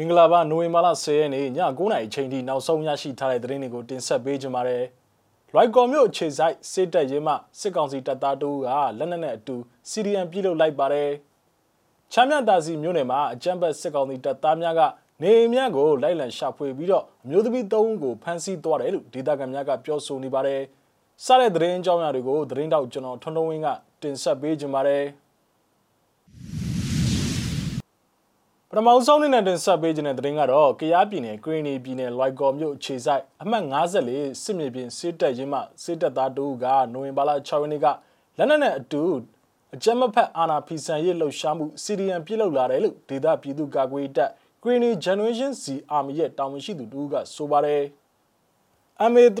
မင်္ဂလာပါနိုဝင်ဘာလ10ရက်နေ့ည9:00နာရီအချိန်ထိနောက်ဆုံးရရှိထားတဲ့သတင်းတွေကိုတင်ဆက်ပေးကြပါမယ်။လွိုက်ကော်မြို့အခြေဆိုင်စစ်တပ်ရဲမှစစ်ကောင်စီတပ်သားတို့ကလက်နက်နဲ့အတူစီရီယံပြုလုပ်လိုက်ပါတယ်။ချမ်းမြတာစီမြို့နယ်မှာအကြမ်းဖက်စစ်ကောင်စီတပ်သားများကနေအိမ်များကိုလိုက်လံရှာဖွေပြီးတော့အမျိုးသမီး၃ဦးကိုဖမ်းဆီးသွားတယ်လို့ဒေသခံများကပြောဆိုနေပါတယ်။စတဲ့သတင်းအကြောင်းအရာတွေကိုသတင်းတောက်ကျွန်တော်ထွန်းထွန်းဝင်းကတင်ဆက်ပေးကြပါမယ်။ ပထမဆုံးနေ့နဲ့တင်ဆက်ပေးခြင်းတဲ့သတင်းကတော့ကရားပြည်နယ်ကရင်နီပြည်နယ်လွိုက်ကော်မြို့ခြေဆိုင်အမှတ်54စစ်မြေပြင်စစ်တပ်ရင်းမှစစ်တပ်သားတို့ကနိုဝင်ဘာလ6ရက်နေ့ကလက်နက်နဲ့အတူအကြမ်းမဖက်အာဏာဖီဆန်ရေးလှုပ်ရှားမှုစီရီယံပြုလုပ်လာတယ်လို့ဒေသပြည်သူ့ကာကွယ်တပ် Green Generation Z Army ရဲ့တာဝန်ရှိသူတို့ကဆိုပါတယ် MA3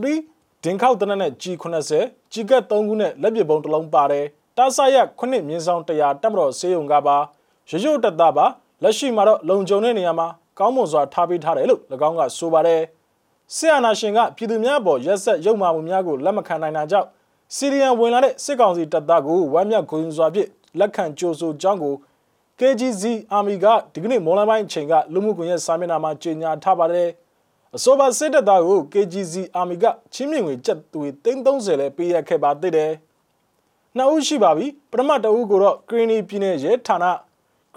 ဒင်ခောက်တနက်နဲ့ G80 ကြီးကတ်3ခုနဲ့လက်ပစ်ပုံတစ်လုံးပါတယ်တာဆာရ9မြင်းဆောင်100တက်မတော်ဆေးရုံကပါရရွတ်တက်တာပါ လက်ရှိမှာတော့လုံခြုံတဲ့နေရာမှာကောင်းမွန်စွာထားပေးထားတယ်လို့၎င်းကဆိုပါတယ်ဆီယနာရှင်ကပြည်သူများပေါ်ရက်ဆက်ရုပ်မာမှုများကိုလက်မခံနိုင်တာကြောင့်စီရီယံဝင်လာတဲ့စစ်ကောင်စီတပ်သားကိုဝမ်းမြောက်ဂုဏ်စွာဖြင့်လက်ခံကြိုဆိုကြောင်းကို KGZ Army ကဒီကနေ့မွန်လပိုင်းအချိန်ကလူမှုကွန်ရက်စာမျက်နှာမှာကြေညာထားပါတယ်အဆိုပါစစ်တပ်သားကို KGZ Army ကချင်းမြင့်ငွေကျပ်သွေ330လဲပေးရခဲ့ပါသေးတယ်နှစ်ဦးရှိပါပြီပထမတဦးကိုတော့ Green ပြည်နယ်ရဲဌာန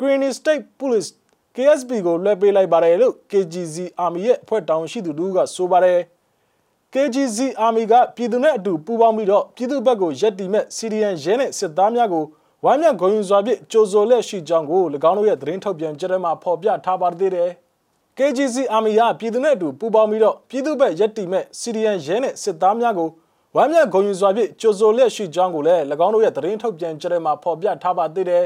Green State Police KSB ကိုလွှဲပေးလိုက်ပါတယ်လို့ KGZ Army ရဲ့အဖွဲ့တောင်ရှိသူတို့ကဆိုပါတယ် KGZ Army ကပြည်သူနဲ့အတူပူးပေါင်းပြီးတော့ပြည်သူဘက်ကိုရက်တီမဲ့ CDN ရဲနဲ့စစ်သားများကိုဝမ်းမြောက်ဂုဏ်ယူစွာဖြင့်ကြိုဆိုလက်ရှိကြောင်းကို၎င်းတို့ရဲ့သတင်းထုတ်ပြန်ကြတဲ့မှာဖော်ပြထားပါသေးတယ် KGZ Army ကပြည်သူနဲ့အတူပူးပေါင်းပြီးတော့ပြည်သူဘက်ရက်တီမဲ့ CDN ရဲနဲ့စစ်သားများကိုဝမ်းမြောက်ဂုဏ်ယူစွာဖြင့်ကြိုဆိုလက်ရှိကြောင်းကိုလည်း၎င်းတို့ရဲ့သတင်းထုတ်ပြန်ကြတဲ့မှာဖော်ပြထားပါသေးတယ်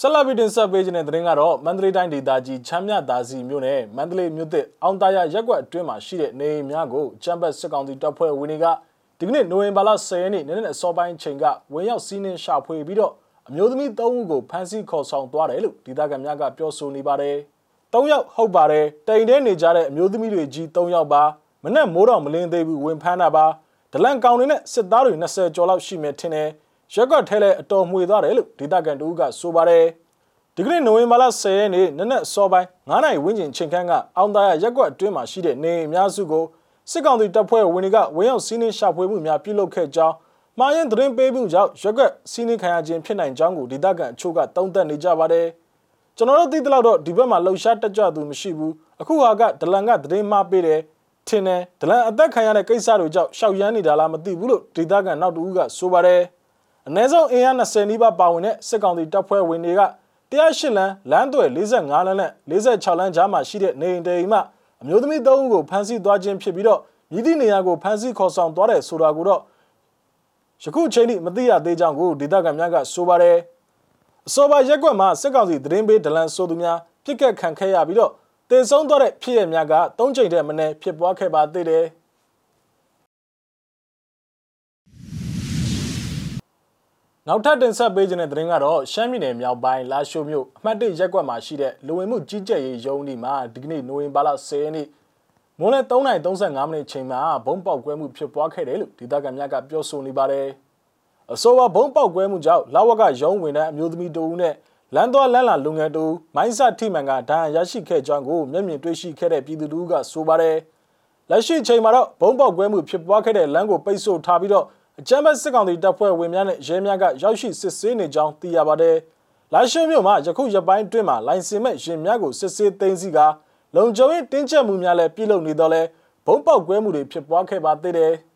ဆက်လက်ပြီးတင်ဆက်ပေးခြင်းတဲ့သတင်းကတော့မန္တလေးတိုင်းဒေသကြီးချမ်းမြသာစီမြို့နယ်မန္တလေးမြို့သစ်အောင်သားရရက်ကွက်အတွင်းမှာရှိတဲ့နေအိမ်များကိုချမ်းဘတ်စစ်ကောင်စီတပ်ဖွဲ့ဝင်တွေကဒီကနေ့နိုဝင်ဘာလ10ရက်နေ့နေ့နဲ့အစောပိုင်းချိန်ကဝင်ရောက်စီးနင်းရှာဖွေပြီးတော့အမျိုးသမီး3ဦးကိုဖမ်းဆီးခေါ်ဆောင်သွားတယ်လို့ဒေသခံများကပြောဆိုနေပါတယ်။3ယောက်ဟုတ်ပါတယ်တိန်ထဲနေကြတဲ့အမျိုးသမီးတွေကြီး3ယောက်ပါမနဲ့မိုးတော်မလင်းသေးဘူးဝင်ဖမ်းတာပါဒလန်ကောင်တွေနဲ့စစ်သားတွေ20ကျော်လောက်ရှိမယ်ထင်တယ်။ ရက်ကွက်ထဲလဲအတော်မှွေသွားတယ်လို့ဒေသခံတူကဆိုပါတယ်ဒီကနေ့နိုဝင်ဘာလ10ရက်နေ့နနက်စောပိုင်း9နိုင်ဝန်းကျင်ချိန်ခန့်ကအောင်သားရရက်ကွက်အတွင်းမှာရှိတဲ့နေအများစုကိုစစ်ကောင်စီတပ်ဖွဲ့ဝင်တွေကဝင်းရောက်စီးနှင်းရှာဖွေမှုများပြုလုပ်ခဲ့ကြောင်းမှားရင်သတင်းပေးမှုကြောင့်ရက်ကွက်စီးနှင်းခံရခြင်းဖြစ်နိုင်ကြောင်းကိုဒေသခံအချို့ကတုံ့တက်နေကြပါတယ်ကျွန်တော်တို့သိသလောက်တော့ဒီဘက်မှာလှုပ်ရှားတက်ကြသူမရှိဘူးအခုဟာကဒလန်ကသတင်းမှားပေးတယ်ထင်တယ်ဒလန်အသက်ခံရတဲ့ကိစ္စတွေကြောင့်ရှောက်ရမ်းနေတာလားမသိဘူးလို့ဒေသခံနောက်တူကဆိုပါတယ် အနည်းဆုံးအင်အား20နီးပါးပါဝင်တဲ့စစ်ကောင်စီတပ်ဖွဲ့ဝင်တွေက108လမ်းလမ်းသွယ်45လမ်းနဲ့46လမ်းကြားမှာရှိတဲ့နေအိမ်တေအိမ်မှအမျိုးသမီး3ဦးကိုဖမ်းဆီးသွားခြင်းဖြစ်ပြီးတော့မြည်သည့်နေရာကိုဖမ်းဆီးခေါ်ဆောင်သွားတယ်ဆိုတာကိုတော့ယခုချိန်ထိမသိရသေးကြောင်းကိုဒေသခံများကဆိုပါတယ်အစောပါရက်ကွက်မှာစစ်ကောင်စီသတင်းပေးဒလန်ဆိုသူများပြစ်ကတ်ခံခဲ့ရပြီးတော့တေဆုံးသွားတဲ့ဖြစ်ရများက၃ချိန်တည်းမနေ့ဖြစ်ပွားခဲ့ပါသေးတယ်။ နောက်ထပ်တင်ဆက်ပေးခြင်းတဲ့သတင်းကတော့ရှမ်းပြည်နယ်မြောက်ပိုင်းလာရှိုးမြို့အမှတ်၁ရက်ကွက်မှာရှိတဲ့လူဝင်မှုကြီးကြပ်ရေးရုံးဒီမှာဒီကနေ့နိုဝင်ဘာလ10ရက်နေ့မွန်းလယ်3:35မိနစ်ချိန်မှာဘုံပေါက်ကွဲမှုဖြစ်ပွားခဲ့တယ်လို့ဒေသခံများကပြောဆိုနေပါတယ်။အဆိုပါဘုံပေါက်ကွဲမှုကြောင့်လာဝကရုံးဝင်တဲ့အမျိုးသမီးတဦးနဲ့လမ်းသွားလမ်းလာလူငယ်တဦးမိုင်းဆထိမှန်ကဒဏ်ရာရရှိခဲ့ကြောင်းကိုမျက်မြင်တွေ့ရှိခဲ့တဲ့ပြည်သူတို့ကဆိုပါတယ်။လက်ရှိချိန်မှာတော့ဘုံပေါက်ကွဲမှုဖြစ်ပွားခဲ့တဲ့လမ်းကိုပိတ်ဆို့ထားပြီးတော့ အကြမ်းဖက်စစ်ကောင်စီတပ်ဖွဲ့ဝင်များနဲ့ရဲများကရောက်ရှိစစ်ဆေးနေကြောင်းသိရပါတယ်။လာရှိုးမြို့မှာယခုရပိုင်းအတွင်းမှာလိုင်စင်မဲ့ရင်များကိုစစ်ဆေးသိမ်းဆီးကလုံခြုံရေးတင်းကျပ်မှုများလည်းပြုလုပ်နေတော့လဲဘုံပေါက်ကွဲမှုတွေဖြစ်ပွားခဲ့ပါသေးတယ်။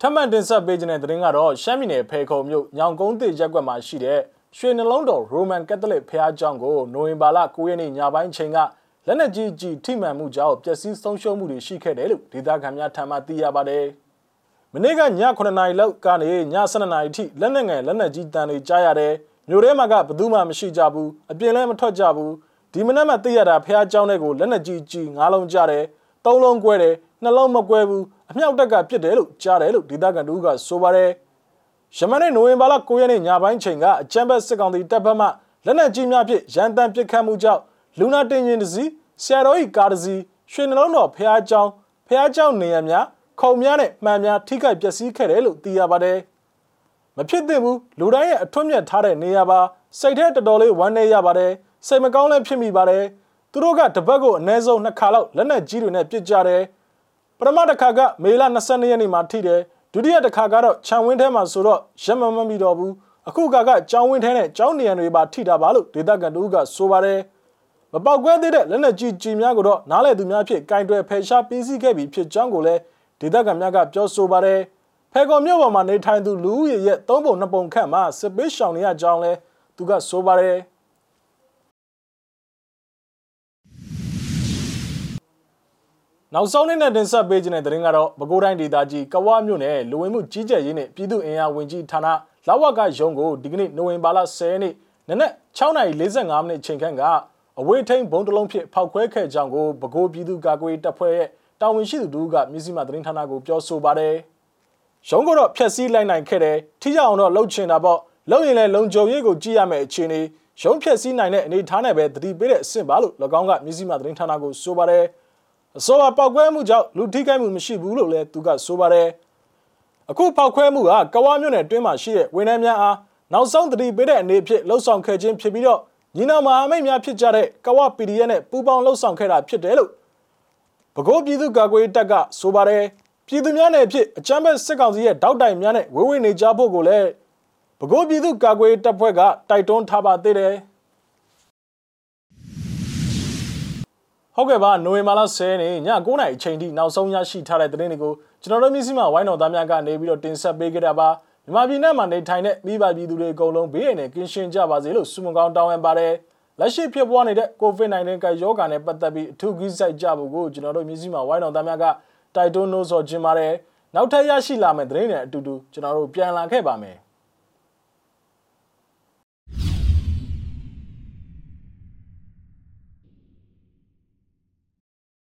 ထမန်တင်ဆက်ပေးခြင်းတဲ့သတင်းကတော့ရှမ်းပြည်နယ်ဖေခုံမြို့ညောင်ကုန်းသစ်ရက်ကွက်မှာရှိတဲ့ရွှေနှလုံးတော်ရိုမန်ကက်သလစ်ဖျားကျောင်းကိုနိုဝင်ဘာလ9ရက်နေ့ညပိုင်းချိန်က လက်နက်ကြီးကြီးထိမှန်မှုကြောင့်ပျက်စီးဆုံးရှုံးမှုတွေရှိခဲ့တယ်လို့ဒေသခံများထံမှသိရပါတယ်။မနေ့ကည9နာရီလောက်ကနေည12နာရီထိလက်နက်ငယ်လက်နက်ကြီးတန်တွေကြားရတယ်။မြို့ထဲမှာကဘယ်သူမှမရှိကြဘူး။အပြင်လည်းမထွက်ကြဘူး။ဒီမနက်မှသိရတာဖះเจ้าတဲ့ကိုလက်နက်ကြီးကြီး၅လုံးကြားတယ်။၃လုံးကွဲတယ်။နှလုံးမကွဲဘူး။အမြောက်တက်ကပြစ်တယ်လို့ကြားတယ်လို့ဒေသခံတို့ကဆိုပါတယ်။ယမန်နေ့နိုဝင်ဘာလ9ရက်နေ့ညပိုင်းချိန်ကအချမ်းဘတ်စစ်ကောင်စီတပ်ဖက်မှလက်နက်ကြီးများဖြင့်ရန်တမ်းပစ်ခတ်မှုကြောင့် လူနာတင်ရင်တစည်းဆရာတော်ဤကားတစီရွှေနှလုံးတော်ဖះเจ้าဖះเจ้าနေရများခုံများနဲ့မှန်များထိခိုက်ပျက်စီးခဲ့တယ်လို့သိရပါတယ် မဖြစ်သင့်ဘူးလူတိုင်းရဲ့အထွတ်မြတ်ထားတဲ့နေရာပါစိတ်ထဲတော်တော်လေးဝမ်းနည်းရပါတယ်စိတ်မကောင်းလည်းဖြစ်မိပါတယ်သူတို့ကတပတ်ကိုအနည်းဆုံးနှစ်ခါလောက်လက်နက်ကြီးတွေနဲ့ပစ်ကြတယ်ပထမတစ်ခါကမေလ22ရက်နေ့မှာထိတယ်ဒုတိယတစ်ခါကတော့ခြံဝင်းထဲမှာဆိုတော့ရက်မမမိတော့ဘူးအခုကကကြောင်းဝင်းထဲနဲ့ကြောင်းနေရံတွေပါထိတာပါလို့ဒေသခံတို့ကဆိုပါတယ် မပေါက်ကွဲသေးတဲ့လက်နက်ကြီးကြီးများကိုတော့နားလည်သူများဖြစ်ကင်တွယ်ဖယ်ရှားပြီးစီးခဲ့ပြီးဖြစ်ကြောင်းကိုလည်းဒေသခံများကပြောဆိုပါတယ်ဖဲကော်မြို့ပေါ်မှာနေထိုင်သူလူဦးရေရဲ့၃ပုံ၂ပုံခန့်မှာစစ်ပေးရှောင်နေရကြောင်းလဲသူကဆိုပါတယ်နောက်ဆုံးနေ့နဲ့တင်ဆက်ပေးခြင်းတဲ့သတင်းကတော့ပဲခူးတိုင်းဒေသကြီးကဝမြို့နယ်လူဝင်မှုကြီးကြပ်ရေးနဲ့ပြည်သူ့အင်အားဝင်ကြီးဌာနလောက်ဝကရုံးကိုဒီကနေ့နိုဝင်ဘာလ10ရက်နေ့နနက်6:45မိနစ်ချိန်ခန့်က အဝေးထိန်ဘုံတလုံးဖြစ်ဖောက်ခွဲခဲ့ကြောင်းကိုပဲခူးပြည်သူ့ကာကွယ်တပ်ဖွဲ့ရဲ့တာဝန်ရှိသူတို့ကမြစည်းမသတင်းဌာနကိုပြောဆိုပါတယ်။ရုံးကတော့ဖျက်ဆီးလိုက်နိုင်ခဲ့တယ်။ထိကြအောင်တော့လှုပ်ချင်တာပေါ့။လှုပ်ရင်လည်းလုံခြုံရေးကိုကြည့်ရမယ့်အခြေအနေရုံးဖျက်ဆီးနိုင်တဲ့အနေအထားနဲ့ပဲတတိပေးတဲ့အဆင့်ပါလို့၎င်းကမြစည်းမသတင်းဌာနကိုဆိုပါတယ်။အစောကပောက်ကွဲမှုကြောင့်လူထိခိုက်မှုမရှိဘူးလို့လည်းသူကဆိုပါတယ်။အခုပောက်ခွဲမှုကကဝါမြို့နယ်တွင်းမှာရှိတဲ့ဝန်ထမ်းများအားနောက်ဆုံးတတိပေးတဲ့အနေဖြင့်လှုပ်ဆောင်ခဲ့ခြင်းဖြစ်ပြီးတော့ ညီနောင်မဟာမိတ်များဖြစ်ကြတဲ့ကဝ PDF နဲ့ပူးပေါင်းလှုပ်ဆောင်ခဲ့တာဖြစ်တယ်လို့ပဲခူးပြည်သူ့ကာကွယ်တပ်ကဆိုပါတယ်ပြည်သူများနဲ့ဖြစ်အကြမ်းဖက်စစ်ကောင်စီရဲ့တောက်တိုင်များနဲ့ဝေဝေနေကြဖို့ကိုလည်းပဲခူးပြည်သူ့ကာကွယ်တပ်ဖွဲ့ကတိုက်တွန်းထားပါသေးတယ်ဟုတ်ကဲ့ပါနိုဝင်ဘာလ10ရက်နေ့ည9:00နာရီအချိန်ထိနောက်ဆုံးရရှိထားတဲ့သတင်းတွေကိုကျွန်တော်တို့မျိုးစိမဝိုင်းတော်သားများကနေပြီးတော့တင်ဆက်ပေးကြတာပါ မြန်မာပြည်နဲ့မှာနေထိုင်တဲ့မိဘပြည်သူတွေအကုန်လုံးဘေးရန်နဲ့ကင်းရှင်းကြပါစေလို့ဆုမကောင်းတောင်းအပ်ပါတယ်လက်ရှိဖြစ်ပွားနေတဲ့ COVID-19 ကရောဂါနဲ့ပတ်သက်ပြီးအထူးကြီးစိုက်ကြဖို့ကိုကျွန်တော်တို့မျိုးစိမဝိုင်းတော်သားများကတိုက်တွန်းလို့ဆိုခြင်းပါတယ်နောက်ထပ်ရရှိလာမယ့်သတင်းတွေအတူတူကျွန်တော်တို့ပြန်လာခဲ့ပါမယ်